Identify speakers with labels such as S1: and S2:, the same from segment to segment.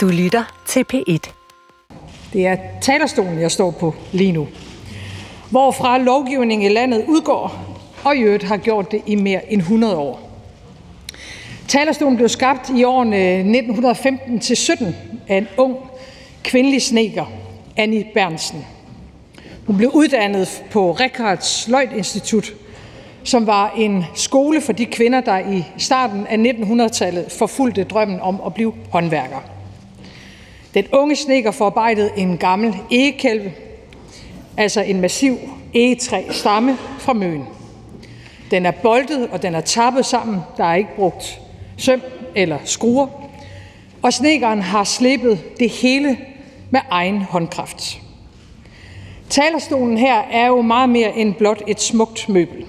S1: Du lytter til P1.
S2: Det er talerstolen, jeg står på lige nu, hvorfra lovgivningen i landet udgår, og i øvrigt har gjort det i mere end 100 år. Talerstolen blev skabt i årene 1915-17 af en ung kvindelig sneker, Annie Bernsen. Hun blev uddannet på Richards Løjt Institut, som var en skole for de kvinder, der i starten af 1900-tallet forfulgte drømmen om at blive håndværker. Den unge sneker forarbejdede en gammel egekælve, altså en massiv egetræ stamme fra Møn. Den er boltet, og den er tappet sammen. Der er ikke brugt søm eller skruer. Og snekeren har slippet det hele med egen håndkraft. Talerstolen her er jo meget mere end blot et smukt møbel.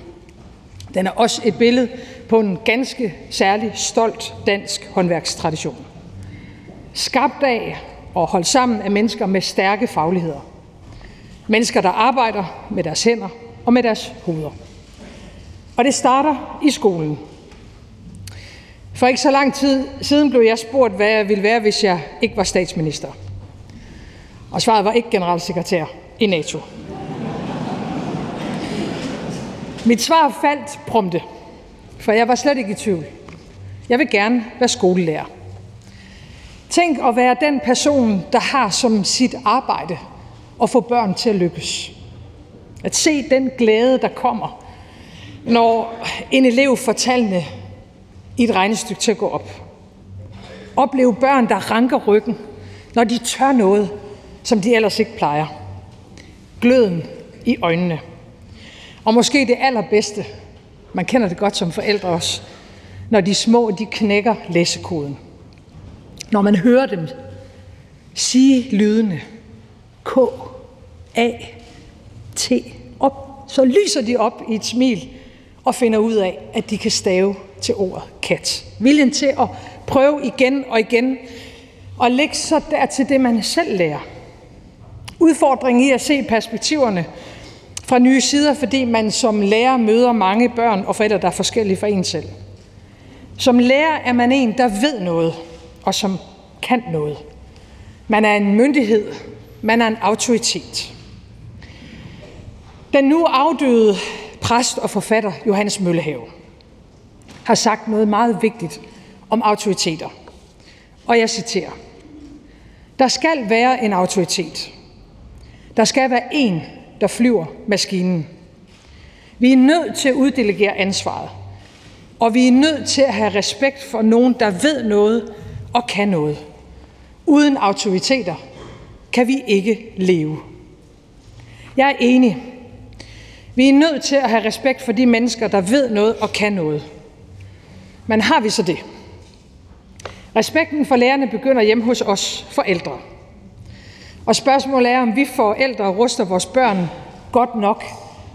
S2: Den er også et billede på en ganske særlig stolt dansk håndværkstradition. Skabt af og holdt sammen af mennesker med stærke fagligheder. Mennesker, der arbejder med deres hænder og med deres hoveder. Og det starter i skolen. For ikke så lang tid siden blev jeg spurgt, hvad jeg ville være, hvis jeg ikke var statsminister. Og svaret var ikke generalsekretær i NATO. Mit svar faldt prompte, for jeg var slet ikke i tvivl. Jeg vil gerne være skolelærer. Tænk at være den person, der har som sit arbejde at få børn til at lykkes. At se den glæde, der kommer, når en elev får tallene i et regnestykke til at gå op. Opleve børn, der ranker ryggen, når de tør noget, som de ellers ikke plejer. Gløden i øjnene. Og måske det allerbedste, man kender det godt som forældre også, når de små de knækker læsekoden. Når man hører dem sige lydene K, A, T op, så lyser de op i et smil og finder ud af, at de kan stave til ordet kat. Viljen til at prøve igen og igen og lægge så der til det, man selv lærer. Udfordringen i at se perspektiverne fra nye sider, fordi man som lærer møder mange børn og forældre, der er forskellige fra en selv. Som lærer er man en, der ved noget, og som kan noget. Man er en myndighed, man er en autoritet. Den nu afdøde præst og forfatter Johannes Møllehave har sagt noget meget vigtigt om autoriteter. Og jeg citerer. Der skal være en autoritet. Der skal være en, der flyver maskinen. Vi er nødt til at uddelegere ansvaret. Og vi er nødt til at have respekt for nogen, der ved noget og kan noget. Uden autoriteter kan vi ikke leve. Jeg er enig. Vi er nødt til at have respekt for de mennesker, der ved noget og kan noget. Men har vi så det? Respekten for lærerne begynder hjemme hos os forældre. Og spørgsmålet er, om vi forældre ruster vores børn godt nok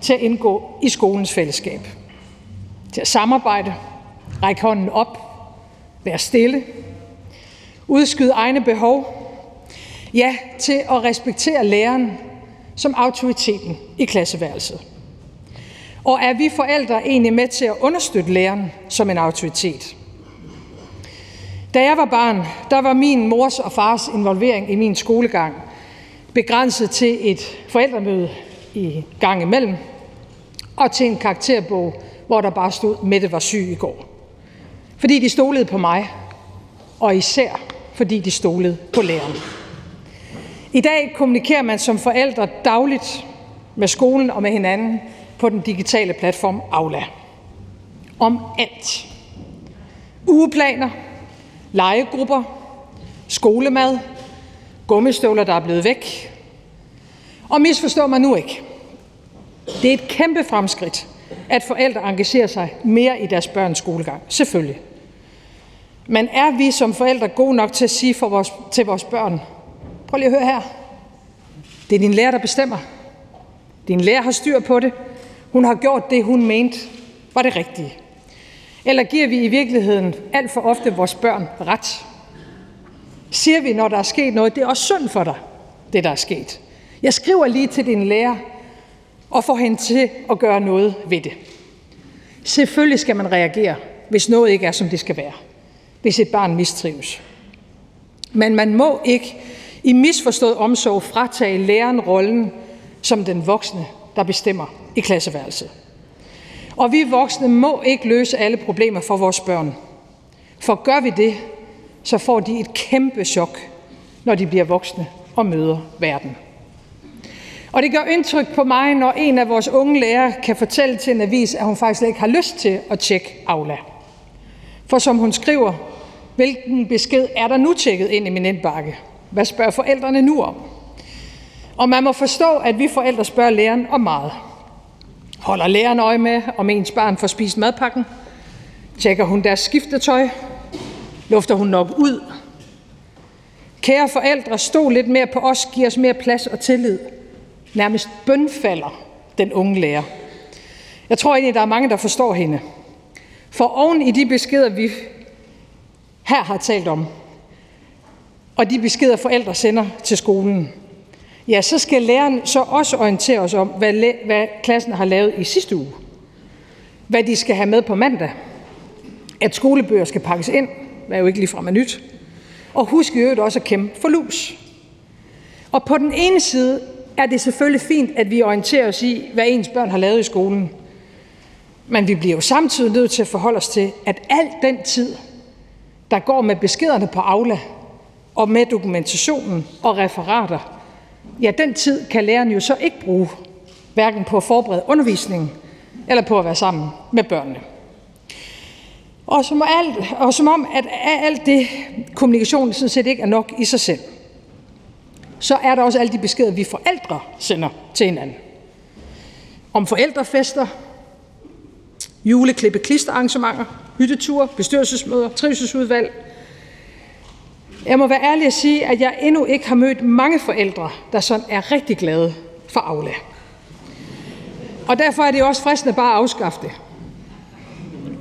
S2: til at indgå i skolens fællesskab. Til at samarbejde, række hånden op, være stille, udskyde egne behov, ja, til at respektere læreren som autoriteten i klasseværelset. Og er vi forældre egentlig med til at understøtte læreren som en autoritet? Da jeg var barn, der var min mors og fars involvering i min skolegang begrænset til et forældremøde i gang imellem og til en karakterbog, hvor der bare stod, Mette var syg i går. Fordi de stolede på mig, og især fordi de stolede på læreren. I dag kommunikerer man som forældre dagligt med skolen og med hinanden på den digitale platform Aula. Om alt. Ugeplaner, legegrupper, skolemad, gummistøvler, der er blevet væk. Og misforstår man nu ikke. Det er et kæmpe fremskridt, at forældre engagerer sig mere i deres børns skolegang. Selvfølgelig. Men er vi som forældre gode nok til at sige for vores, til vores børn, prøv lige at høre her, det er din lærer, der bestemmer. Din lærer har styr på det. Hun har gjort det, hun mente var det rigtige. Eller giver vi i virkeligheden alt for ofte vores børn ret? Siger vi, når der er sket noget, det er også synd for dig, det der er sket. Jeg skriver lige til din lærer og får hende til at gøre noget ved det. Selvfølgelig skal man reagere, hvis noget ikke er, som det skal være. Hvis et barn mistrives. Men man må ikke i misforstået omsorg fratage læreren rollen som den voksne, der bestemmer i klasseværelset. Og vi voksne må ikke løse alle problemer for vores børn. For gør vi det, så får de et kæmpe chok, når de bliver voksne og møder verden. Og det gør indtryk på mig, når en af vores unge lærere kan fortælle til en avis, at hun faktisk ikke har lyst til at tjekke Aula. For som hun skriver, hvilken besked er der nu tjekket ind i min indbakke? Hvad spørger forældrene nu om? Og man må forstå, at vi forældre spørger læreren om meget. Holder læreren øje med, om ens barn får spist madpakken? Tjekker hun deres skiftetøj? Lufter hun nok ud? Kære forældre, stå lidt mere på os, giv os mere plads og tillid. Nærmest bønfalder den unge lærer. Jeg tror egentlig, der er mange, der forstår hende. For oven i de beskeder, vi her har talt om, og de beskeder, forældre sender til skolen, ja, så skal læreren så også orientere os om, hvad, hvad klassen har lavet i sidste uge. Hvad de skal have med på mandag. At skolebøger skal pakkes ind, hvad jo ikke ligefrem er nyt. Og husk i øvrigt også at kæmpe for lus. Og på den ene side er det selvfølgelig fint, at vi orienterer os i, hvad ens børn har lavet i skolen. Men vi bliver jo samtidig nødt til at forholde os til, at al den tid, der går med beskederne på Aula, og med dokumentationen og referater, ja, den tid kan læreren jo så ikke bruge, hverken på at forberede undervisningen eller på at være sammen med børnene. Og som, alt, og som om, at alt det kommunikation sådan set ikke er nok i sig selv, så er der også alle de beskeder, vi forældre sender til hinanden. Om forældrefester, juleklippe klisterarrangementer, hytteture, bestyrelsesmøder, trivselsudvalg. Jeg må være ærlig at sige, at jeg endnu ikke har mødt mange forældre, der sådan er rigtig glade for Aula. Og derfor er det også fristende bare at afskaffe det.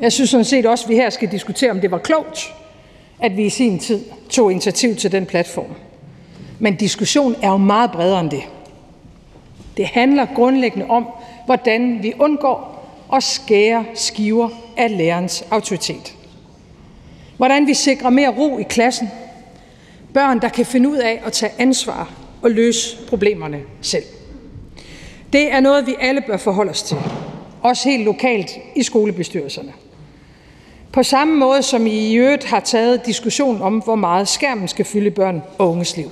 S2: Jeg synes sådan set også, at vi her skal diskutere, om det var klogt, at vi i sin tid tog initiativ til den platform. Men diskussionen er jo meget bredere end det. Det handler grundlæggende om, hvordan vi undgår og skære skiver af lærerens autoritet. Hvordan vi sikrer mere ro i klassen. Børn, der kan finde ud af at tage ansvar og løse problemerne selv. Det er noget, vi alle bør forholde os til. Også helt lokalt i skolebestyrelserne. På samme måde som I i øvrigt har taget diskussion om, hvor meget skærmen skal fylde børn og unges liv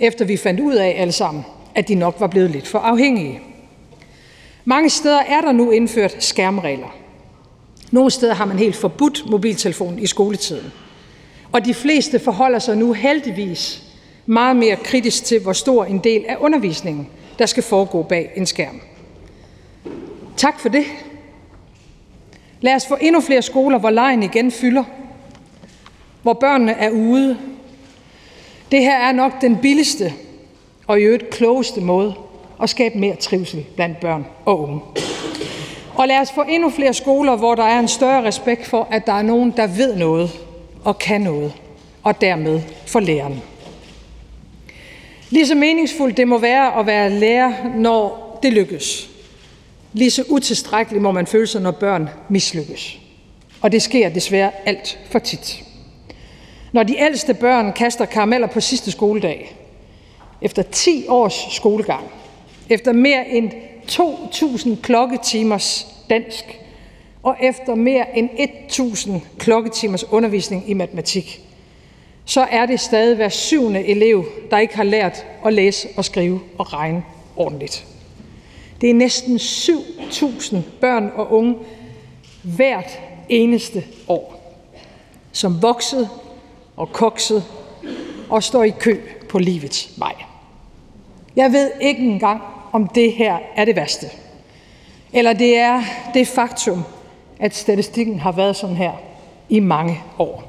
S2: efter vi fandt ud af alle sammen, at de nok var blevet lidt for afhængige. Mange steder er der nu indført skærmregler. Nogle steder har man helt forbudt mobiltelefon i skoletiden. Og de fleste forholder sig nu heldigvis meget mere kritisk til, hvor stor en del af undervisningen, der skal foregå bag en skærm. Tak for det. Lad os få endnu flere skoler, hvor lejen igen fylder, hvor børnene er ude, det her er nok den billigste og i øvrigt klogeste måde og skabe mere trivsel blandt børn og unge. Og lad os få endnu flere skoler, hvor der er en større respekt for, at der er nogen, der ved noget og kan noget, og dermed for læreren. Lige så meningsfuldt det må være at være lærer, når det lykkes. Lige så utilstrækkeligt må man føle sig, når børn mislykkes. Og det sker desværre alt for tit. Når de ældste børn kaster karameller på sidste skoledag, efter 10 års skolegang, efter mere end 2.000 klokketimers dansk og efter mere end 1.000 klokketimers undervisning i matematik, så er det stadig hver syvende elev, der ikke har lært at læse og skrive og regne ordentligt. Det er næsten 7.000 børn og unge hvert eneste år, som vokset og kokset og står i kø på livets vej. Jeg ved ikke engang, om det her er det værste, eller det er det faktum, at statistikken har været sådan her i mange år.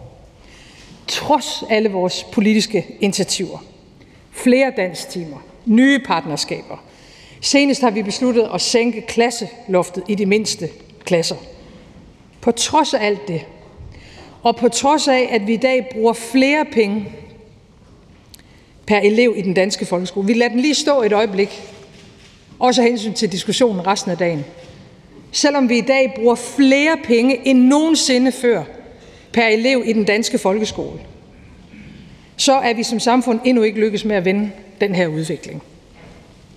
S2: Trods alle vores politiske initiativer, flere danstimer, nye partnerskaber. Senest har vi besluttet at sænke klasseloftet i de mindste klasser. På trods af alt det, og på trods af, at vi i dag bruger flere penge per elev i den danske folkeskole. Vi lader den lige stå et øjeblik, også af hensyn til diskussionen resten af dagen. Selvom vi i dag bruger flere penge end nogensinde før per elev i den danske folkeskole, så er vi som samfund endnu ikke lykkes med at vende den her udvikling.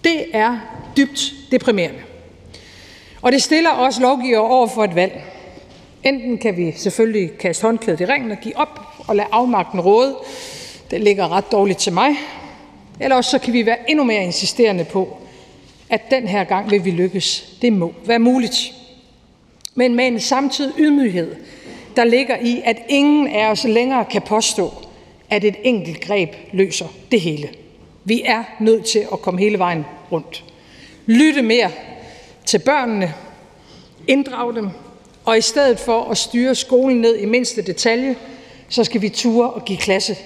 S2: Det er dybt deprimerende. Og det stiller os lovgivere over for et valg. Enten kan vi selvfølgelig kaste håndklædet i ringen og give op og lade afmagten råde. Det ligger ret dårligt til mig. Eller også så kan vi være endnu mere insisterende på, at den her gang vil vi lykkes. Det må være muligt. Men med en samtidig ydmyghed, der ligger i, at ingen af os længere kan påstå, at et enkelt greb løser det hele. Vi er nødt til at komme hele vejen rundt. Lytte mere til børnene, inddrage dem, og i stedet for at styre skolen ned i mindste detalje, så skal vi ture og give klasse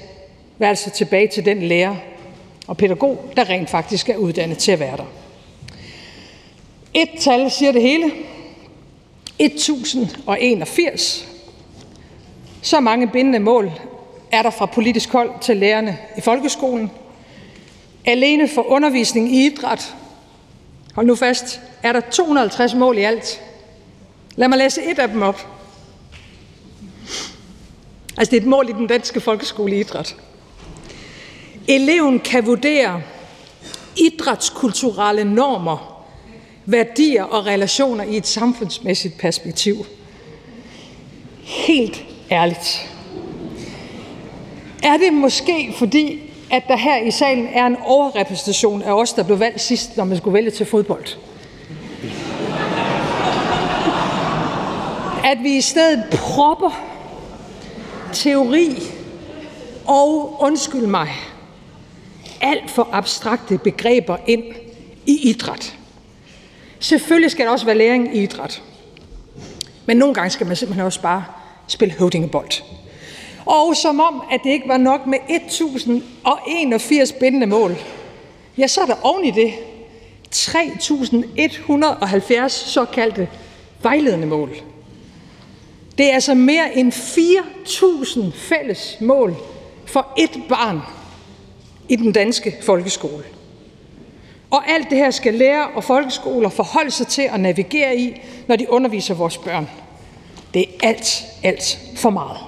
S2: værelse tilbage til den lærer og pædagog, der rent faktisk er uddannet til at være der. Et tal siger det hele. 1081. Så mange bindende mål er der fra politisk hold til lærerne i folkeskolen. Alene for undervisning i idræt, hold nu fast, er der 250 mål i alt. Lad mig læse et af dem op. Altså det er et mål i den danske folkeskole i idræt. Eleven kan vurdere idrætskulturelle normer, værdier og relationer i et samfundsmæssigt perspektiv. Helt ærligt. Er det måske fordi, at der her i salen er en overrepræsentation af os, der blev valgt sidst, når man skulle vælge til fodbold? At vi i stedet propper teori og, undskyld mig, alt for abstrakte begreber ind i idræt. Selvfølgelig skal der også være læring i idræt. Men nogle gange skal man simpelthen også bare spille høvdingebold. Og som om, at det ikke var nok med 1081 bindende mål, ja, så er der oven i det 3170 såkaldte vejledende mål. Det er altså mere end 4.000 fælles mål for ét barn i den danske folkeskole. Og alt det her skal lærer og folkeskoler forholde sig til at navigere i, når de underviser vores børn. Det er alt, alt for meget.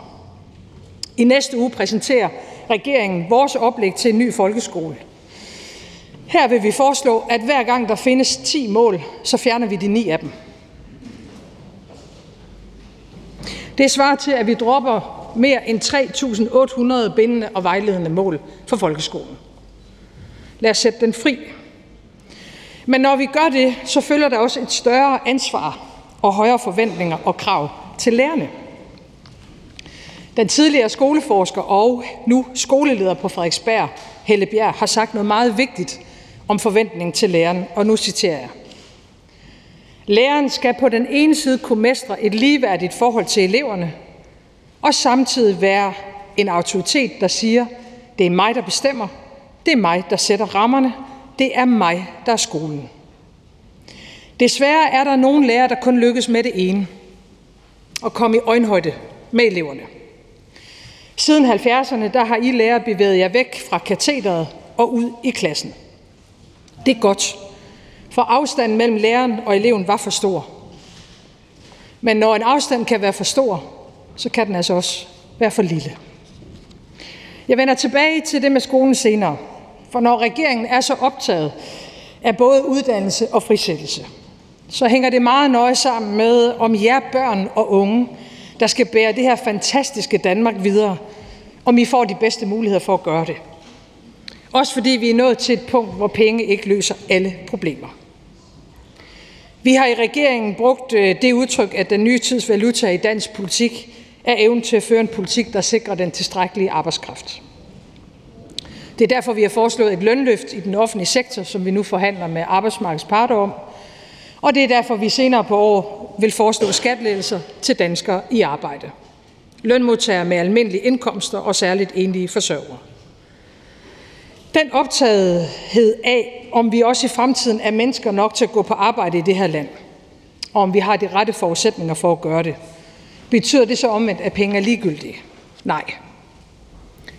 S2: I næste uge præsenterer regeringen vores oplæg til en ny folkeskole. Her vil vi foreslå, at hver gang der findes 10 mål, så fjerner vi de 9 af dem. Det svarer til, at vi dropper mere end 3.800 bindende og vejledende mål for folkeskolen. Lad os sætte den fri. Men når vi gør det, så følger der også et større ansvar og højere forventninger og krav til lærerne. Den tidligere skoleforsker og nu skoleleder på Frederiksberg, Helle Bjerg, har sagt noget meget vigtigt om forventningen til læreren, og nu citerer jeg. Læreren skal på den ene side kunne mestre et ligeværdigt forhold til eleverne, og samtidig være en autoritet, der siger, det er mig, der bestemmer, det er mig, der sætter rammerne, det er mig, der er skolen. Desværre er der nogle lærere, der kun lykkes med det ene, at komme i øjenhøjde med eleverne. Siden 70'erne der har I lærer bevæget jer væk fra katedret og ud i klassen. Det er godt, for afstanden mellem læreren og eleven var for stor. Men når en afstand kan være for stor, så kan den altså også være for lille. Jeg vender tilbage til det med skolen senere, for når regeringen er så optaget af både uddannelse og frisættelse, så hænger det meget nøje sammen med, om jer børn og unge, der skal bære det her fantastiske Danmark videre, om I får de bedste muligheder for at gøre det. Også fordi vi er nået til et punkt, hvor penge ikke løser alle problemer. Vi har i regeringen brugt øh, det udtryk, at den nye tids valuta i dansk politik er evnen til at føre en politik, der sikrer den tilstrækkelige arbejdskraft. Det er derfor, vi har foreslået et lønløft i den offentlige sektor, som vi nu forhandler med arbejdsmarkedets parter om. Og det er derfor, vi senere på år vil foreslå skattelettelser til danskere i arbejde. Lønmodtagere med almindelige indkomster og særligt enlige forsørgere. Den optagethed af, om vi også i fremtiden er mennesker nok til at gå på arbejde i det her land, og om vi har de rette forudsætninger for at gøre det, betyder det så omvendt, at penge er ligegyldige? Nej.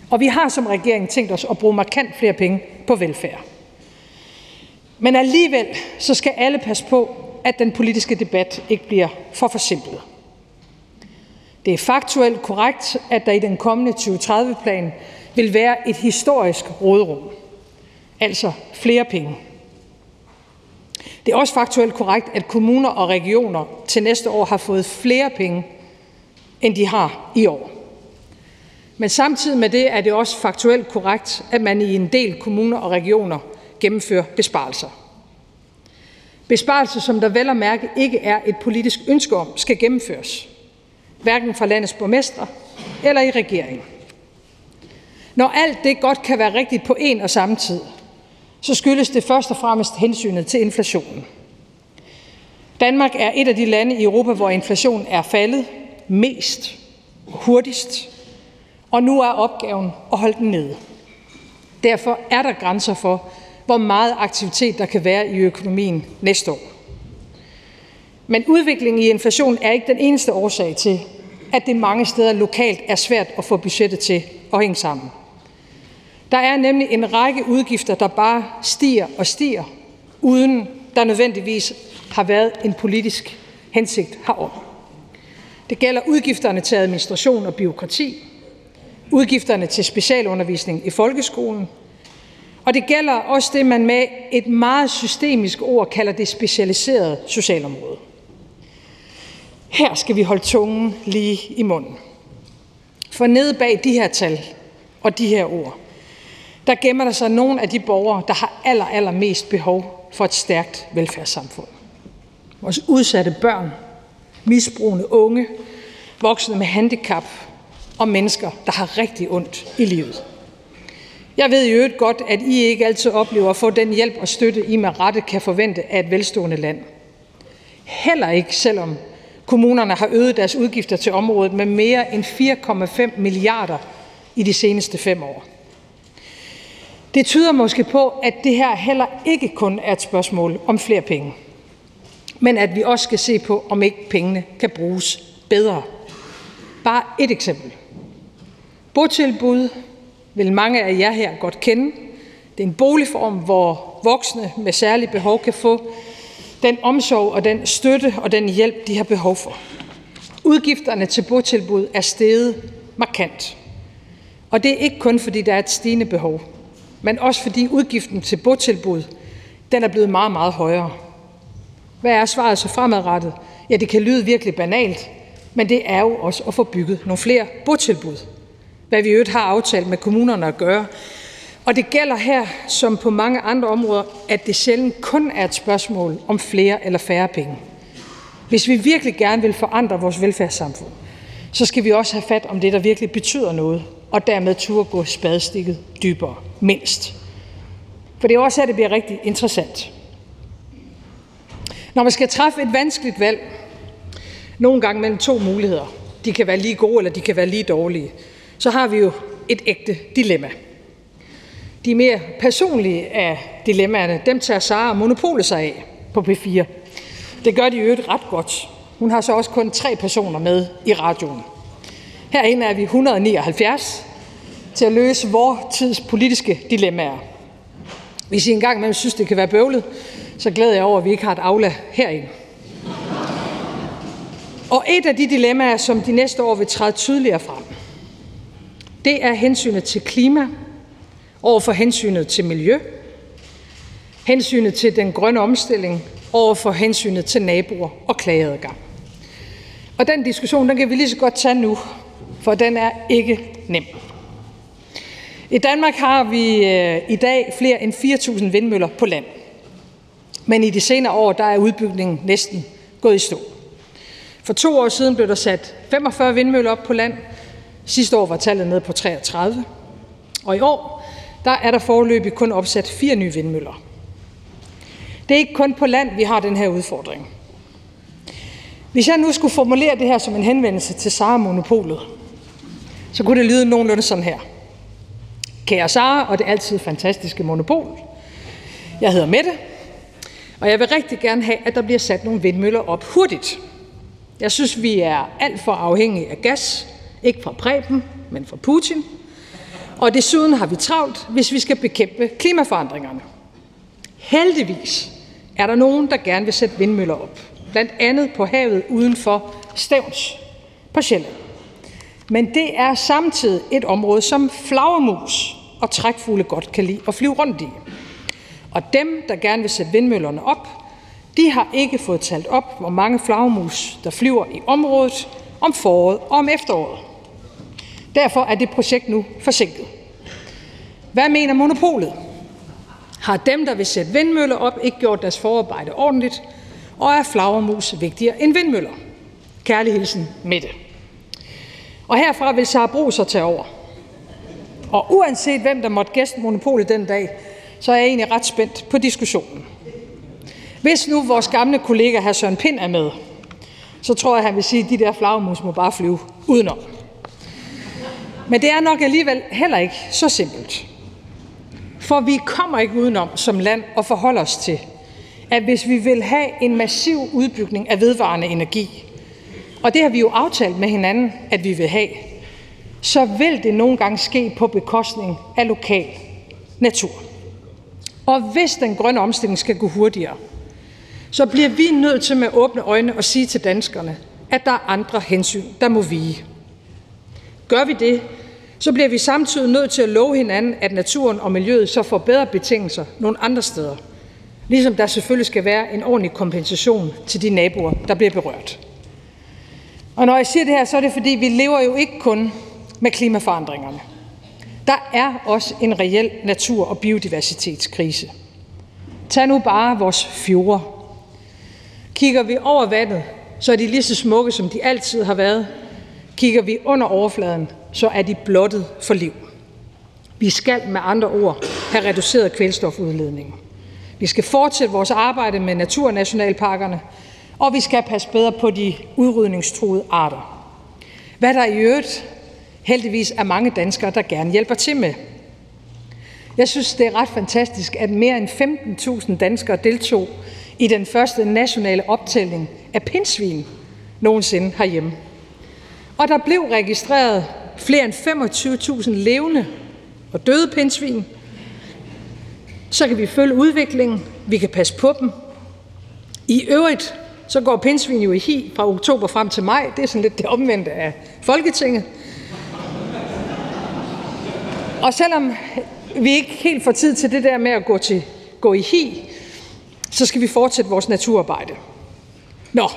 S2: Og vi har som regering tænkt os at bruge markant flere penge på velfærd. Men alligevel så skal alle passe på, at den politiske debat ikke bliver for forsimplet. Det er faktuelt korrekt, at der i den kommende 2030-plan vil være et historisk råderum, altså flere penge. Det er også faktuelt korrekt, at kommuner og regioner til næste år har fået flere penge, end de har i år. Men samtidig med det er det også faktuelt korrekt, at man i en del kommuner og regioner gennemfører besparelser. Besparelser, som der vel at mærke ikke er et politisk ønske om skal gennemføres, hverken fra landets borgmestre eller i regeringen. Når alt det godt kan være rigtigt på en og samme tid, så skyldes det først og fremmest hensynet til inflationen. Danmark er et af de lande i Europa, hvor inflationen er faldet mest, hurtigst, og nu er opgaven at holde den nede. Derfor er der grænser for, hvor meget aktivitet der kan være i økonomien næste år. Men udviklingen i inflation er ikke den eneste årsag til, at det mange steder lokalt er svært at få budgettet til at hænge sammen. Der er nemlig en række udgifter, der bare stiger og stiger, uden der nødvendigvis har været en politisk hensigt herom. Det gælder udgifterne til administration og byråkrati, udgifterne til specialundervisning i folkeskolen, og det gælder også det, man med et meget systemisk ord kalder det specialiserede socialområde. Her skal vi holde tungen lige i munden. For nede bag de her tal og de her ord, der gemmer der sig nogle af de borgere, der har aller, aller mest behov for et stærkt velfærdssamfund. Vores udsatte børn, misbrugende unge, voksne med handicap om mennesker, der har rigtig ondt i livet. Jeg ved i øvrigt godt, at I ikke altid oplever at få den hjælp og støtte, I med rette kan forvente af et velstående land. Heller ikke selvom kommunerne har øget deres udgifter til området med mere end 4,5 milliarder i de seneste fem år. Det tyder måske på, at det her heller ikke kun er et spørgsmål om flere penge, men at vi også skal se på, om ikke pengene kan bruges bedre. Bare et eksempel. Botilbud vil mange af jer her godt kende. Det er en boligform, hvor voksne med særlige behov kan få den omsorg og den støtte og den hjælp, de har behov for. Udgifterne til botilbud er steget markant. Og det er ikke kun, fordi der er et stigende behov, men også fordi udgiften til botilbud den er blevet meget, meget højere. Hvad er svaret så fremadrettet? Ja, det kan lyde virkelig banalt, men det er jo også at få bygget nogle flere botilbud hvad vi øvrigt har aftalt med kommunerne at gøre. Og det gælder her, som på mange andre områder, at det sjældent kun er et spørgsmål om flere eller færre penge. Hvis vi virkelig gerne vil forandre vores velfærdssamfund, så skal vi også have fat om det, der virkelig betyder noget, og dermed turde gå spadestikket dybere, mindst. For det er også her, det bliver rigtig interessant. Når man skal træffe et vanskeligt valg, nogle gange mellem to muligheder, de kan være lige gode, eller de kan være lige dårlige, så har vi jo et ægte dilemma. De mere personlige af dilemmaerne, dem tager Sara Monopolet sig af på P4. Det gør de jo ret godt. Hun har så også kun tre personer med i radioen. Herinde er vi 179 til at løse vores tids politiske dilemmaer. Hvis I engang imellem synes, det kan være bøvlet, så glæder jeg over, at vi ikke har et Aula herinde. Og et af de dilemmaer, som de næste år vil træde tydeligere frem, det er hensynet til klima over for hensynet til miljø, hensynet til den grønne omstilling over for hensynet til naboer og klageadgang. Og den diskussion den kan vi lige så godt tage nu, for den er ikke nem. I Danmark har vi øh, i dag flere end 4.000 vindmøller på land. Men i de senere år der er udbygningen næsten gået i stå. For to år siden blev der sat 45 vindmøller op på land, Sidste år var tallet nede på 33, og i år der er der foreløbig kun opsat fire nye vindmøller. Det er ikke kun på land, vi har den her udfordring. Hvis jeg nu skulle formulere det her som en henvendelse til Sara Monopolet, så kunne det lyde nogenlunde sådan her. Kære Sara og det altid fantastiske Monopol. Jeg hedder Mette, og jeg vil rigtig gerne have, at der bliver sat nogle vindmøller op hurtigt. Jeg synes, vi er alt for afhængige af gas, ikke fra Preben, men fra Putin. Og desuden har vi travlt, hvis vi skal bekæmpe klimaforandringerne. Heldigvis er der nogen, der gerne vil sætte vindmøller op. Blandt andet på havet uden for Stævns på Sjælland. men det er samtidig et område, som flagermus og trækfugle godt kan lide at flyve rundt i. Og dem, der gerne vil sætte vindmøllerne op, de har ikke fået talt op, hvor mange flagermus, der flyver i området om foråret og om efteråret. Derfor er det projekt nu forsinket. Hvad mener monopolet? Har dem, der vil sætte vindmøller op, ikke gjort deres forarbejde ordentligt, og er flagermus vigtigere end vindmøller? Kærlig hilsen, Mette. Og herfra vil Sara Bro så tage over. Og uanset hvem der måtte gæste monopolet den dag, så er jeg egentlig ret spændt på diskussionen. Hvis nu vores gamle kollega hr. Søren Pind er med, så tror jeg, han vil sige, at de der flagermus må bare flyve udenom. Men det er nok alligevel heller ikke så simpelt. For vi kommer ikke udenom som land at forholde os til, at hvis vi vil have en massiv udbygning af vedvarende energi, og det har vi jo aftalt med hinanden, at vi vil have, så vil det nogle gange ske på bekostning af lokal natur. Og hvis den grønne omstilling skal gå hurtigere, så bliver vi nødt til med åbne øjne at sige til danskerne, at der er andre hensyn, der må vige. Gør vi det, så bliver vi samtidig nødt til at love hinanden, at naturen og miljøet så får bedre betingelser nogle andre steder. Ligesom der selvfølgelig skal være en ordentlig kompensation til de naboer, der bliver berørt. Og når jeg siger det her, så er det fordi, vi lever jo ikke kun med klimaforandringerne. Der er også en reel natur- og biodiversitetskrise. Tag nu bare vores fjorde. Kigger vi over vandet, så er de lige så smukke, som de altid har været. Kigger vi under overfladen, så er de blottet for liv. Vi skal med andre ord have reduceret kvælstofudledningen. Vi skal fortsætte vores arbejde med naturnationalparkerne, og vi skal passe bedre på de udrydningstruede arter. Hvad der i øvrigt heldigvis er mange danskere, der gerne hjælper til med. Jeg synes, det er ret fantastisk, at mere end 15.000 danskere deltog i den første nationale optælling af pindsvin nogensinde herhjemme. Og der blev registreret flere end 25.000 levende og døde pindsvin. Så kan vi følge udviklingen, vi kan passe på dem. I øvrigt så går pindsvin jo i hi fra oktober frem til maj. Det er sådan lidt det omvendte af Folketinget. Og selvom vi ikke helt får tid til det der med at gå, til, gå i hi, så skal vi fortsætte vores naturarbejde. Nå,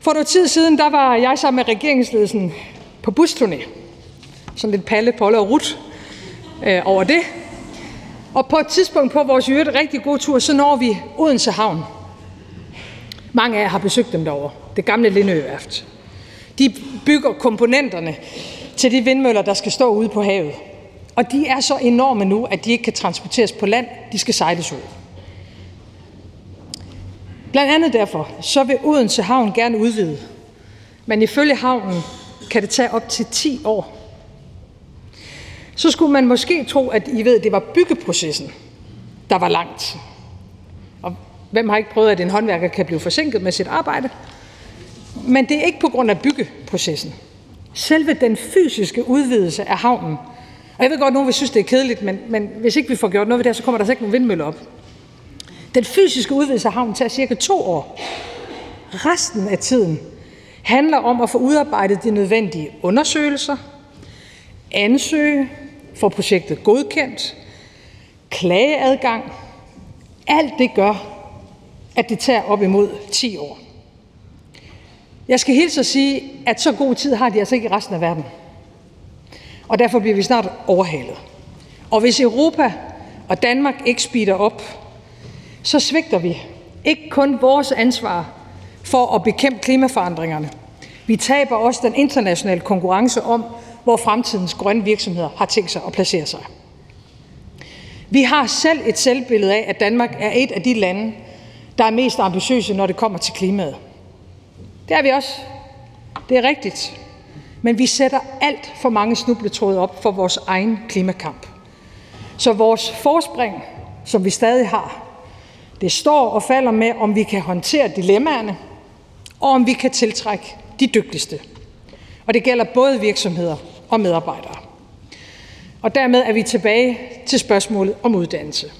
S2: for noget tid siden, der var jeg sammen med regeringsledelsen på busturné. Sådan lidt palle, polle og rut øh, over det. Og på et tidspunkt på vores øvrigt rigtig gode tur, så når vi Odense Havn. Mange af jer har besøgt dem derovre. Det gamle Lindøværft. De bygger komponenterne til de vindmøller, der skal stå ude på havet. Og de er så enorme nu, at de ikke kan transporteres på land. De skal sejles ud. Blandt andet derfor så vil Odense Havn gerne udvide. Men ifølge havnen kan det tage op til 10 år. Så skulle man måske tro, at I ved, at det var byggeprocessen, der var langt. Og hvem har ikke prøvet, at en håndværker kan blive forsinket med sit arbejde? Men det er ikke på grund af byggeprocessen. Selve den fysiske udvidelse af havnen, og jeg ved godt, at nogen vil synes, det er kedeligt, men, men hvis ikke vi får gjort noget ved det så kommer der så ikke nogen vindmøller op. Den fysiske udvidelse af havnen tager cirka to år. Resten af tiden handler om at få udarbejdet de nødvendige undersøgelser, ansøge, få projektet godkendt, klageadgang. Alt det gør, at det tager op imod 10 år. Jeg skal hilse at sige, at så god tid har de altså ikke i resten af verden. Og derfor bliver vi snart overhalet. Og hvis Europa og Danmark ikke speeder op, så svigter vi ikke kun vores ansvar for at bekæmpe klimaforandringerne. Vi taber også den internationale konkurrence om, hvor fremtidens grønne virksomheder har tænkt sig at placere sig. Vi har selv et selvbillede af, at Danmark er et af de lande, der er mest ambitiøse, når det kommer til klimaet. Det er vi også. Det er rigtigt. Men vi sætter alt for mange snubletråde op for vores egen klimakamp. Så vores forspring, som vi stadig har, det står og falder med, om vi kan håndtere dilemmaerne, og om vi kan tiltrække de dygtigste. Og det gælder både virksomheder og medarbejdere. Og dermed er vi tilbage til spørgsmålet om uddannelse.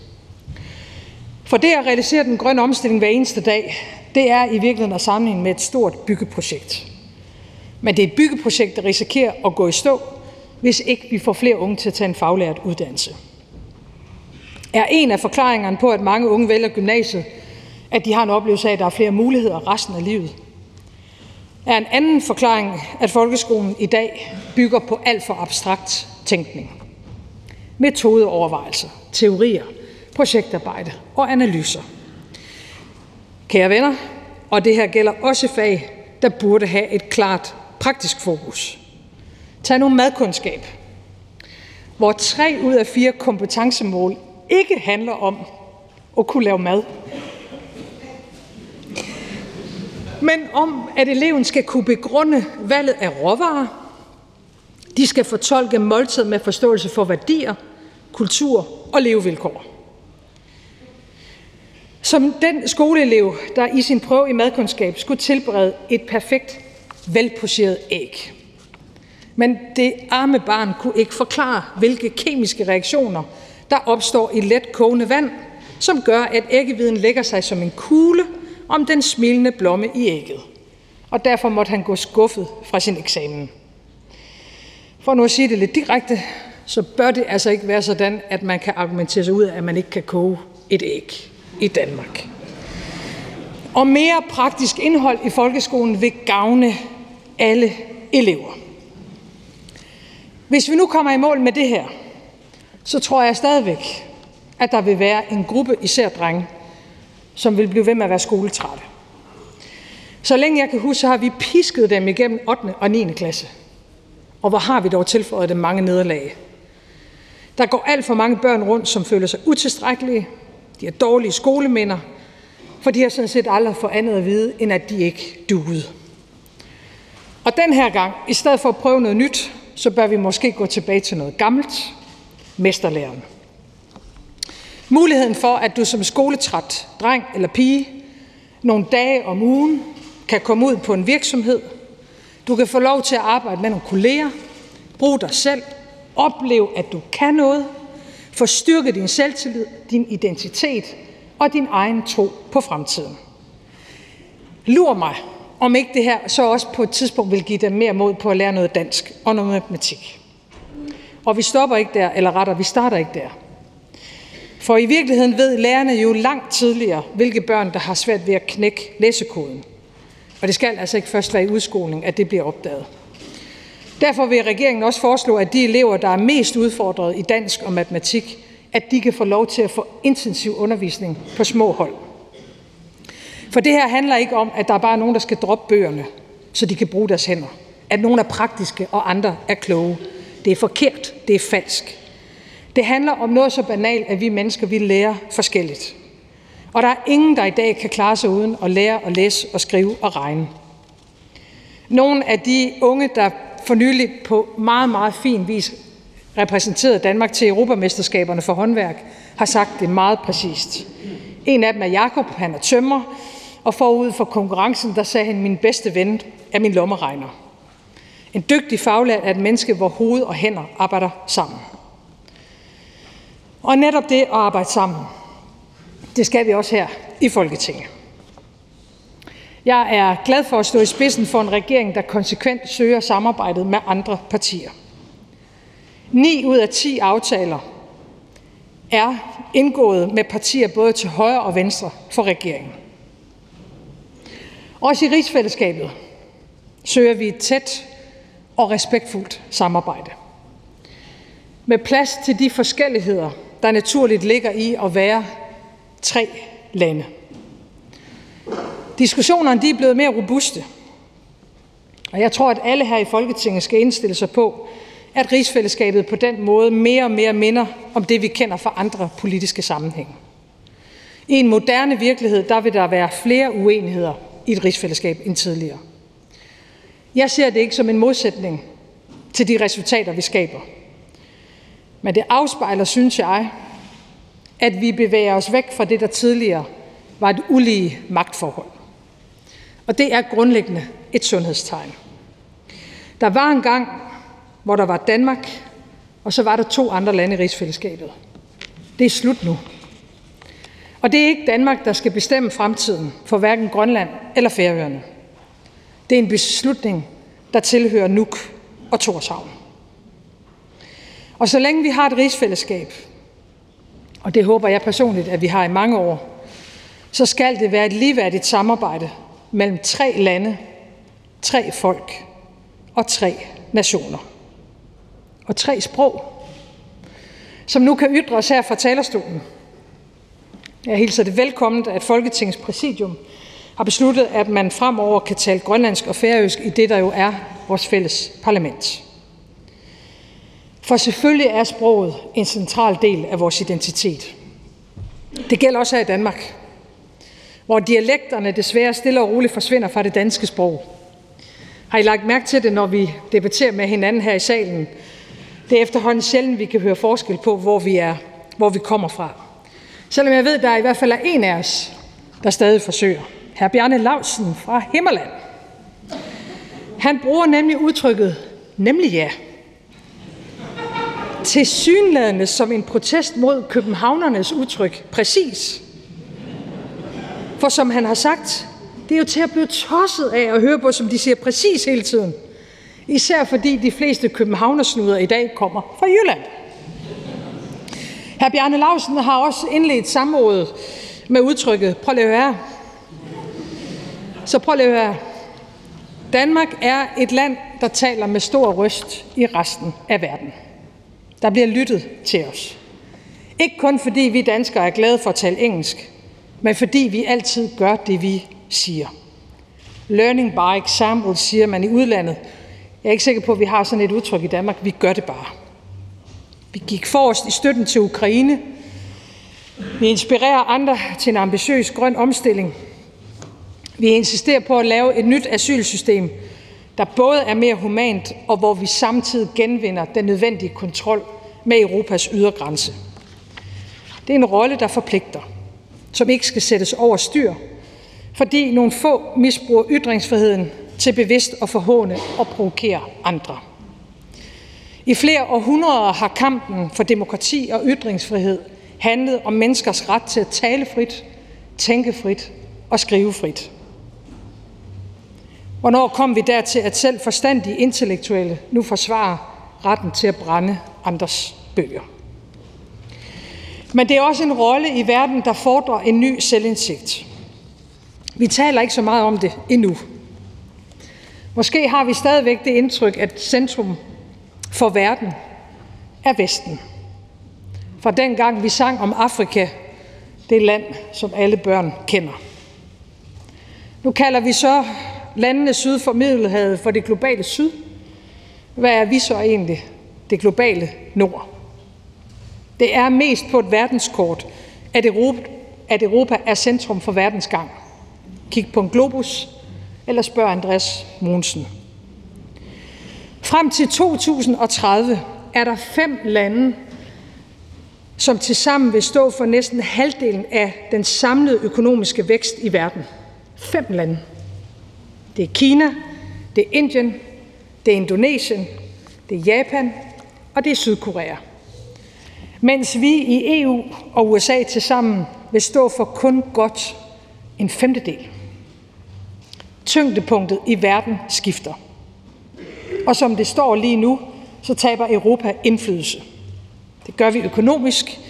S2: For det at realisere den grønne omstilling hver eneste dag, det er i virkeligheden at sammenligne med et stort byggeprojekt. Men det er et byggeprojekt, der risikerer at gå i stå, hvis ikke vi får flere unge til at tage en faglært uddannelse. Er en af forklaringerne på, at mange unge vælger gymnasiet, at de har en oplevelse af, at der er flere muligheder resten af livet? Er en anden forklaring, at folkeskolen i dag bygger på alt for abstrakt tænkning? Metodeovervejelser, teorier, projektarbejde og analyser. Kære venner, og det her gælder også fag, der burde have et klart praktisk fokus. Tag nu madkundskab, hvor tre ud af fire kompetencemål ikke handler om at kunne lave mad, men om, at eleven skal kunne begrunde valget af råvarer, de skal fortolke måltid med forståelse for værdier, kultur og levevilkår. Som den skoleelev, der i sin prøve i madkundskab skulle tilberede et perfekt velpocheret æg. Men det arme barn kunne ikke forklare, hvilke kemiske reaktioner, der opstår et let kogende vand, som gør, at æggeviden lægger sig som en kugle om den smilende blomme i ægget. Og derfor måtte han gå skuffet fra sin eksamen. For nu at sige det lidt direkte, så bør det altså ikke være sådan, at man kan argumentere sig ud af, at man ikke kan koge et æg i Danmark. Og mere praktisk indhold i folkeskolen vil gavne alle elever. Hvis vi nu kommer i mål med det her, så tror jeg stadigvæk, at der vil være en gruppe, især drenge, som vil blive ved med at være skoletrætte. Så længe jeg kan huske, så har vi pisket dem igennem 8. og 9. klasse. Og hvor har vi dog tilføjet dem mange nederlag. Der går alt for mange børn rundt, som føler sig utilstrækkelige, de har dårlige skoleminder, for de har sådan set aldrig fået andet at vide, end at de ikke duede. Og den her gang, i stedet for at prøve noget nyt, så bør vi måske gå tilbage til noget gammelt, mesterlæren. Muligheden for, at du som skoletræt dreng eller pige nogle dage om ugen kan komme ud på en virksomhed. Du kan få lov til at arbejde med nogle kolleger, bruge dig selv, opleve, at du kan noget, få styrket din selvtillid, din identitet og din egen tro på fremtiden. Lur mig, om ikke det her så også på et tidspunkt vil give dem mere mod på at lære noget dansk og noget matematik. Og vi stopper ikke der, eller retter, vi starter ikke der. For i virkeligheden ved lærerne jo langt tidligere, hvilke børn, der har svært ved at knække læsekoden. Og det skal altså ikke først være i udskoling, at det bliver opdaget. Derfor vil regeringen også foreslå, at de elever, der er mest udfordret i dansk og matematik, at de kan få lov til at få intensiv undervisning på små hold. For det her handler ikke om, at der er bare nogen, der skal droppe bøgerne, så de kan bruge deres hænder. At nogen er praktiske, og andre er kloge. Det er forkert. Det er falsk. Det handler om noget så banalt, at vi mennesker vi lærer forskelligt. Og der er ingen, der i dag kan klare sig uden at lære at læse og skrive og regne. Nogle af de unge, der for nylig på meget, meget fin vis repræsenterede Danmark til Europamesterskaberne for håndværk, har sagt det meget præcist. En af dem er Jakob, han er tømmer, og forud for konkurrencen, der sagde han, min bedste ven er min lommeregner. En dygtig faglært er et menneske, hvor hoved og hænder arbejder sammen. Og netop det at arbejde sammen, det skal vi også her i Folketinget. Jeg er glad for at stå i spidsen for en regering, der konsekvent søger samarbejdet med andre partier. 9 ud af 10 aftaler er indgået med partier både til højre og venstre for regeringen. Også i rigsfællesskabet søger vi et tæt og respektfuldt samarbejde. Med plads til de forskelligheder, der naturligt ligger i at være tre lande. Diskussionerne de er blevet mere robuste, og jeg tror, at alle her i Folketinget skal indstille sig på, at rigsfællesskabet på den måde mere og mere minder om det, vi kender fra andre politiske sammenhænge. I en moderne virkelighed, der vil der være flere uenigheder i et rigsfællesskab end tidligere. Jeg ser det ikke som en modsætning til de resultater, vi skaber. Men det afspejler, synes jeg, at vi bevæger os væk fra det, der tidligere var et ulige magtforhold. Og det er grundlæggende et sundhedstegn. Der var en gang, hvor der var Danmark, og så var der to andre lande i rigsfællesskabet. Det er slut nu. Og det er ikke Danmark, der skal bestemme fremtiden for hverken Grønland eller Færøerne. Det er en beslutning, der tilhører Nuuk og Torshavn. Og så længe vi har et rigsfællesskab, og det håber jeg personligt, at vi har i mange år, så skal det være et ligeværdigt samarbejde mellem tre lande, tre folk og tre nationer. Og tre sprog, som nu kan ytres her fra talerstolen. Jeg hilser det velkommen, at Folketingets præsidium har besluttet, at man fremover kan tale grønlandsk og færøsk i det, der jo er vores fælles parlament. For selvfølgelig er sproget en central del af vores identitet. Det gælder også her i Danmark, hvor dialekterne desværre stille og roligt forsvinder fra det danske sprog. Har I lagt mærke til det, når vi debatterer med hinanden her i salen? Det er efterhånden sjældent, vi kan høre forskel på, hvor vi er, hvor vi kommer fra. Selvom jeg ved, der i hvert fald er en af os, der stadig forsøger. Hr. Bjarne Lausen fra Himmerland. Han bruger nemlig udtrykket, nemlig ja, til synlædende som en protest mod københavnernes udtryk, præcis. For som han har sagt, det er jo til at blive tosset af at høre på, som de siger præcis hele tiden. Især fordi de fleste københavnersnuder i dag kommer fra Jylland. Hr. Bjarne Lausen har også indledt samrådet med udtrykket, prøv lige at høre. Så prøv lige at høre. Danmark er et land, der taler med stor røst i resten af verden. Der bliver lyttet til os. Ikke kun fordi vi danskere er glade for at tale engelsk, men fordi vi altid gør det, vi siger. Learning by example, siger man i udlandet. Jeg er ikke sikker på, at vi har sådan et udtryk i Danmark. Vi gør det bare. Vi gik forrest i støtten til Ukraine. Vi inspirerer andre til en ambitiøs grøn omstilling. Vi insisterer på at lave et nyt asylsystem, der både er mere humant, og hvor vi samtidig genvinder den nødvendige kontrol med Europas ydergrænse. Det er en rolle, der forpligter, som ikke skal sættes over styr, fordi nogle få misbruger ytringsfriheden til bevidst at forhåne og provokere andre. I flere århundreder har kampen for demokrati og ytringsfrihed handlet om menneskers ret til at tale frit, tænke frit og skrive frit. Hvornår kom vi dertil, at selv forstandige intellektuelle nu forsvarer retten til at brænde andres bøger? Men det er også en rolle i verden, der fordrer en ny selvindsigt. Vi taler ikke så meget om det endnu. Måske har vi stadigvæk det indtryk, at centrum for verden er Vesten. Fra dengang vi sang om Afrika, det land, som alle børn kender. Nu kalder vi så landene syd for Middelhavet for det globale syd. Hvad er vi så egentlig? Det globale nord. Det er mest på et verdenskort, at Europa, at Europa er centrum for verdens gang. Kig på en globus, eller spørg Andreas Mogensen. Frem til 2030 er der fem lande, som tilsammen vil stå for næsten halvdelen af den samlede økonomiske vækst i verden. Fem lande. Det er Kina, det er Indien, det er Indonesien, det er Japan og det er Sydkorea. Mens vi i EU og USA tilsammen vil stå for kun godt en femtedel. Tyngdepunktet i verden skifter. Og som det står lige nu, så taber Europa indflydelse. Det gør vi økonomisk,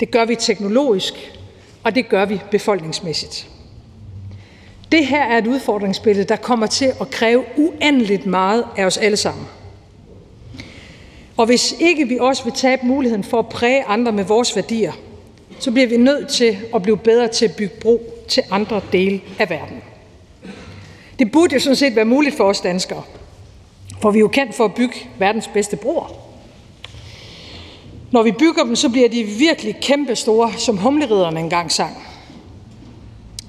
S2: det gør vi teknologisk, og det gør vi befolkningsmæssigt. Det her er et udfordringsbillede, der kommer til at kræve uendeligt meget af os alle sammen. Og hvis ikke vi også vil tabe muligheden for at præge andre med vores værdier, så bliver vi nødt til at blive bedre til at bygge bro til andre dele af verden. Det burde jo sådan set være muligt for os danskere, for vi er jo kendt for at bygge verdens bedste broer. Når vi bygger dem, så bliver de virkelig kæmpe store, som humleriderne engang sang.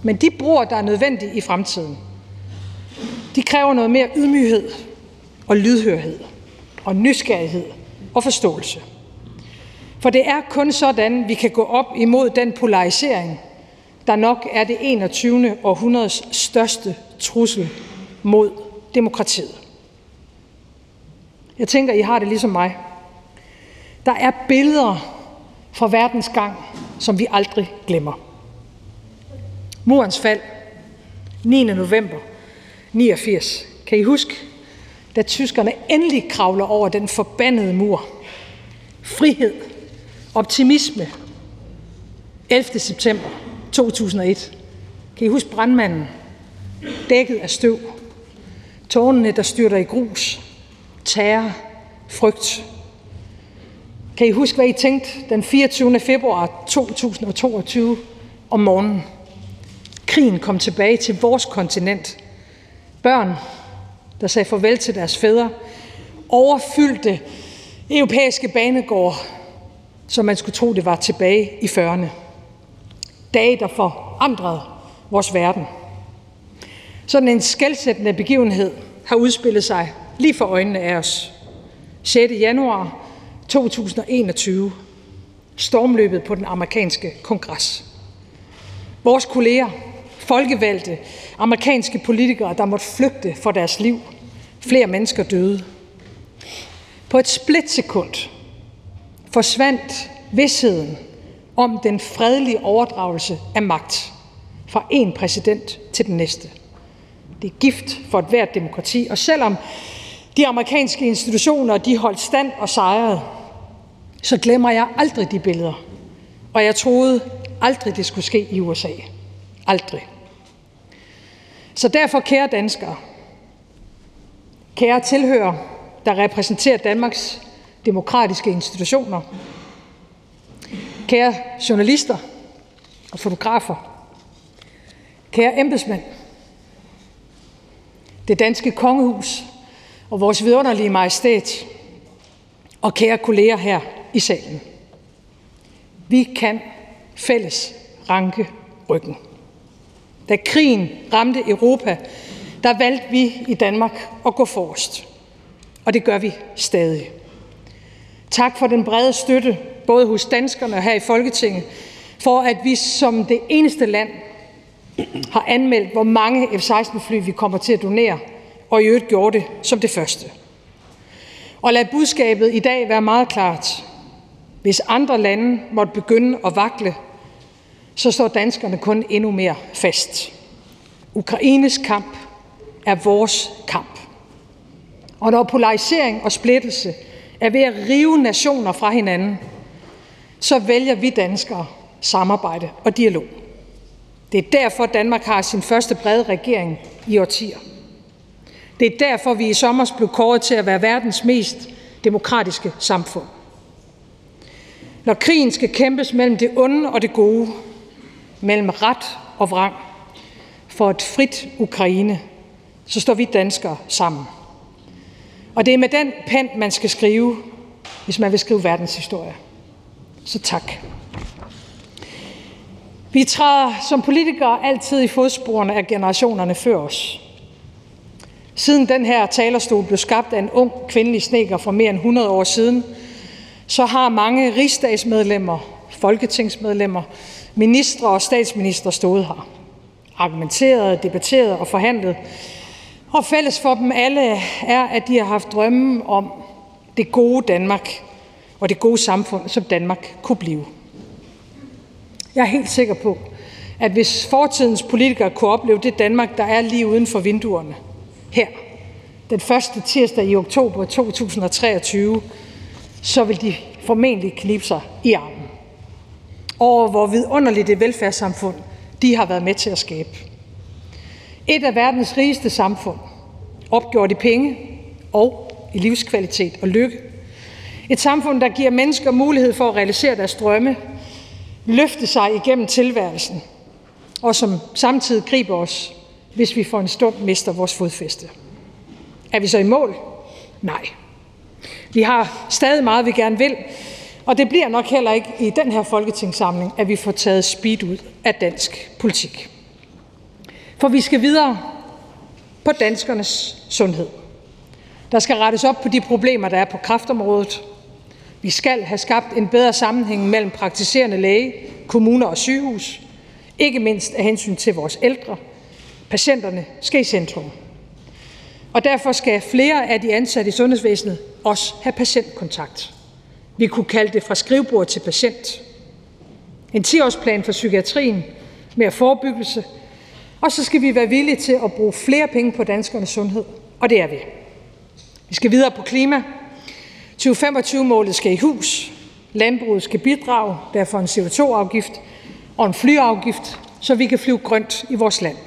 S2: Men de broer, der er nødvendige i fremtiden, de kræver noget mere ydmyghed og lydhørhed og nysgerrighed og forståelse. For det er kun sådan, vi kan gå op imod den polarisering, der nok er det 21. århundredes største trussel mod demokratiet. Jeg tænker, I har det ligesom mig. Der er billeder fra verdens gang, som vi aldrig glemmer. Murens fald, 9. november 89. Kan I huske, da tyskerne endelig kravler over den forbandede mur. Frihed, optimisme. 11. september 2001. Kan I huske brandmanden? Dækket af støv. Tårnene, der styrter i grus. Terror. Frygt. Kan I huske, hvad I tænkte den 24. februar 2022 om morgenen? Krigen kom tilbage til vores kontinent. Børn, der sagde farvel til deres fædre, overfyldte europæiske banegårde, som man skulle tro, det var tilbage i 40'erne. Dage, der forandrede vores verden. Sådan en skældsættende begivenhed har udspillet sig lige for øjnene af os. 6. januar 2021. Stormløbet på den amerikanske kongres. Vores kolleger, folkevalgte, amerikanske politikere, der måtte flygte for deres liv. Flere mennesker døde. På et splitsekund forsvandt vidsheden om den fredelige overdragelse af magt fra en præsident til den næste. Det er gift for et hvert demokrati, og selvom de amerikanske institutioner de holdt stand og sejrede, så glemmer jeg aldrig de billeder. Og jeg troede aldrig, det skulle ske i USA. Aldrig. Så derfor, kære danskere, kære tilhører, der repræsenterer Danmarks demokratiske institutioner, kære journalister og fotografer, kære embedsmænd, det danske kongehus og vores vidunderlige majestæt, og kære kolleger her i salen. Vi kan fælles ranke ryggen. Da krigen ramte Europa, der valgte vi i Danmark at gå forrest. Og det gør vi stadig. Tak for den brede støtte, både hos danskerne og her i Folketinget, for at vi som det eneste land har anmeldt, hvor mange F-16-fly vi kommer til at donere, og i øvrigt gjorde det som det første. Og lad budskabet i dag være meget klart. Hvis andre lande måtte begynde at vakle, så står danskerne kun endnu mere fast. Ukraines kamp er vores kamp. Og når polarisering og splittelse er ved at rive nationer fra hinanden, så vælger vi danskere samarbejde og dialog. Det er derfor, Danmark har sin første brede regering i årtier. Det er derfor, vi i sommer blev kåret til at være verdens mest demokratiske samfund. Når krigen skal kæmpes mellem det onde og det gode, mellem ret og vrang, for et frit Ukraine, så står vi danskere sammen. Og det er med den pen, man skal skrive, hvis man vil skrive verdenshistorie. Så tak. Vi træder som politikere altid i fodsporene af generationerne før os. Siden den her talerstol blev skabt af en ung kvindelig sneker for mere end 100 år siden, så har mange rigsdagsmedlemmer, folketingsmedlemmer, ministre og statsminister stået her. Argumenteret, debatteret og forhandlet. Og fælles for dem alle er, at de har haft drømme om det gode Danmark og det gode samfund, som Danmark kunne blive. Jeg er helt sikker på, at hvis fortidens politikere kunne opleve det Danmark, der er lige uden for vinduerne, her, den første tirsdag i oktober 2023, så vil de formentlig knibe sig i armen over, hvor vidunderligt det velfærdssamfund de har været med til at skabe. Et af verdens rigeste samfund, opgjort i penge og i livskvalitet og lykke. Et samfund, der giver mennesker mulighed for at realisere deres drømme, løfte sig igennem tilværelsen, og som samtidig griber os, hvis vi for en stund mister vores fodfæste. Er vi så i mål? Nej. Vi har stadig meget, vi gerne vil, og det bliver nok heller ikke i den her folketingssamling, at vi får taget speed ud af dansk politik. For vi skal videre på danskernes sundhed. Der skal rettes op på de problemer, der er på kræftområdet. Vi skal have skabt en bedre sammenhæng mellem praktiserende læge, kommuner og sygehus, ikke mindst af hensyn til vores ældre. Patienterne skal i centrum. Og derfor skal flere af de ansatte i sundhedsvæsenet også have patientkontakt. Vi kunne kalde det fra skrivebord til patient. En 10-årsplan for psykiatrien, mere forebyggelse, og så skal vi være villige til at bruge flere penge på danskernes sundhed, og det er vi. Vi skal videre på klima. 2025-målet skal i hus. Landbruget skal bidrage, derfor en CO2-afgift og en flyafgift, så vi kan flyve grønt i vores land.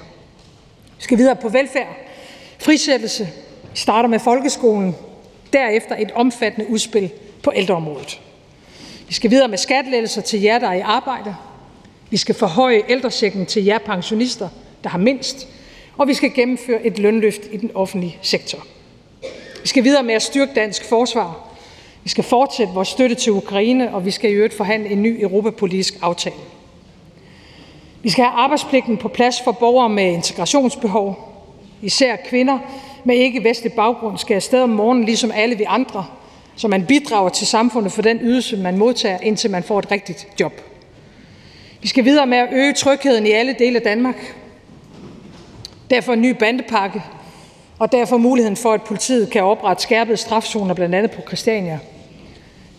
S2: Vi skal videre på velfærd, frisættelse, starter med folkeskolen, derefter et omfattende udspil på ældreområdet. Vi skal videre med skattelettelser til jer, der er i arbejde. Vi skal forhøje ældrechecken til jer pensionister, der har mindst, og vi skal gennemføre et lønløft i den offentlige sektor. Vi skal videre med at styrke dansk forsvar. Vi skal fortsætte vores støtte til Ukraine, og vi skal i øvrigt forhandle en ny europapolitisk aftale. Vi skal have arbejdspligten på plads for borgere med integrationsbehov. Især kvinder med ikke-vestlig baggrund skal afsted om morgenen, ligesom alle vi andre, så man bidrager til samfundet for den ydelse, man modtager, indtil man får et rigtigt job. Vi skal videre med at øge trygheden i alle dele af Danmark. Derfor en ny bandepakke, og derfor muligheden for, at politiet kan oprette skærpede strafzoner, blandt andet på Christiania.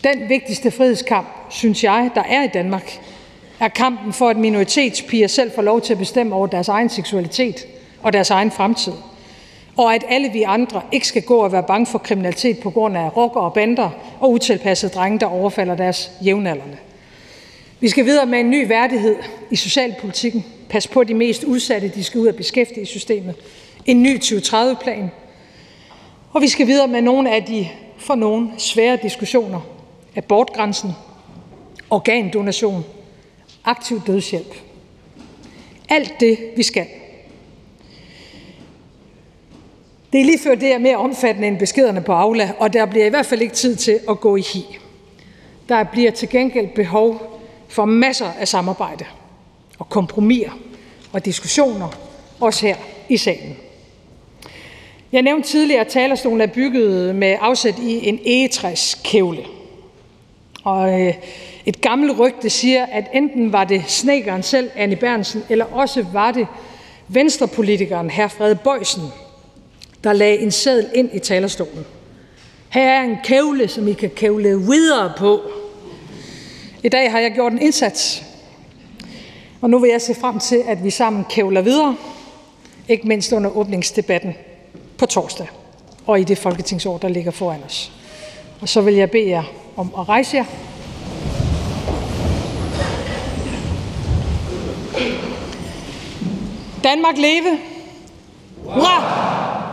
S2: Den vigtigste frihedskamp, synes jeg, der er i Danmark, er kampen for, at minoritetspiger selv får lov til at bestemme over deres egen seksualitet og deres egen fremtid. Og at alle vi andre ikke skal gå og være bange for kriminalitet på grund af rockere og bander og utilpassede drenge, der overfalder deres jævnaldrende. Vi skal videre med en ny værdighed i socialpolitikken. Pas på de mest udsatte, de skal ud af beskæftigelsessystemet. En ny 2030-plan. Og vi skal videre med nogle af de for nogle svære diskussioner. Abortgrænsen, organdonation, aktiv dødshjælp. Alt det, vi skal. Det er lige før, det er mere omfattende end beskederne på Aula, og der bliver i hvert fald ikke tid til at gå i hi. Der bliver til gengæld behov for masser af samarbejde og kompromiser og diskussioner, også her i salen. Jeg nævnte tidligere, at talerstolen er bygget med afsæt i en egetræskævle. Og øh, et gammelt rygte siger, at enten var det snekeren selv, Annie Bernsen, eller også var det venstrepolitikeren hr. Frede Bøjsen, der lagde en seddel ind i talerstolen. Her er en kævle, som I kan kævle videre på. I dag har jeg gjort en indsats, og nu vil jeg se frem til, at vi sammen kævler videre, ikke mindst under åbningsdebatten på torsdag og i det folketingsår, der ligger foran os. Og så vil jeg bede jer om at rejse jer. Danmark leve! Hurra! Hurra!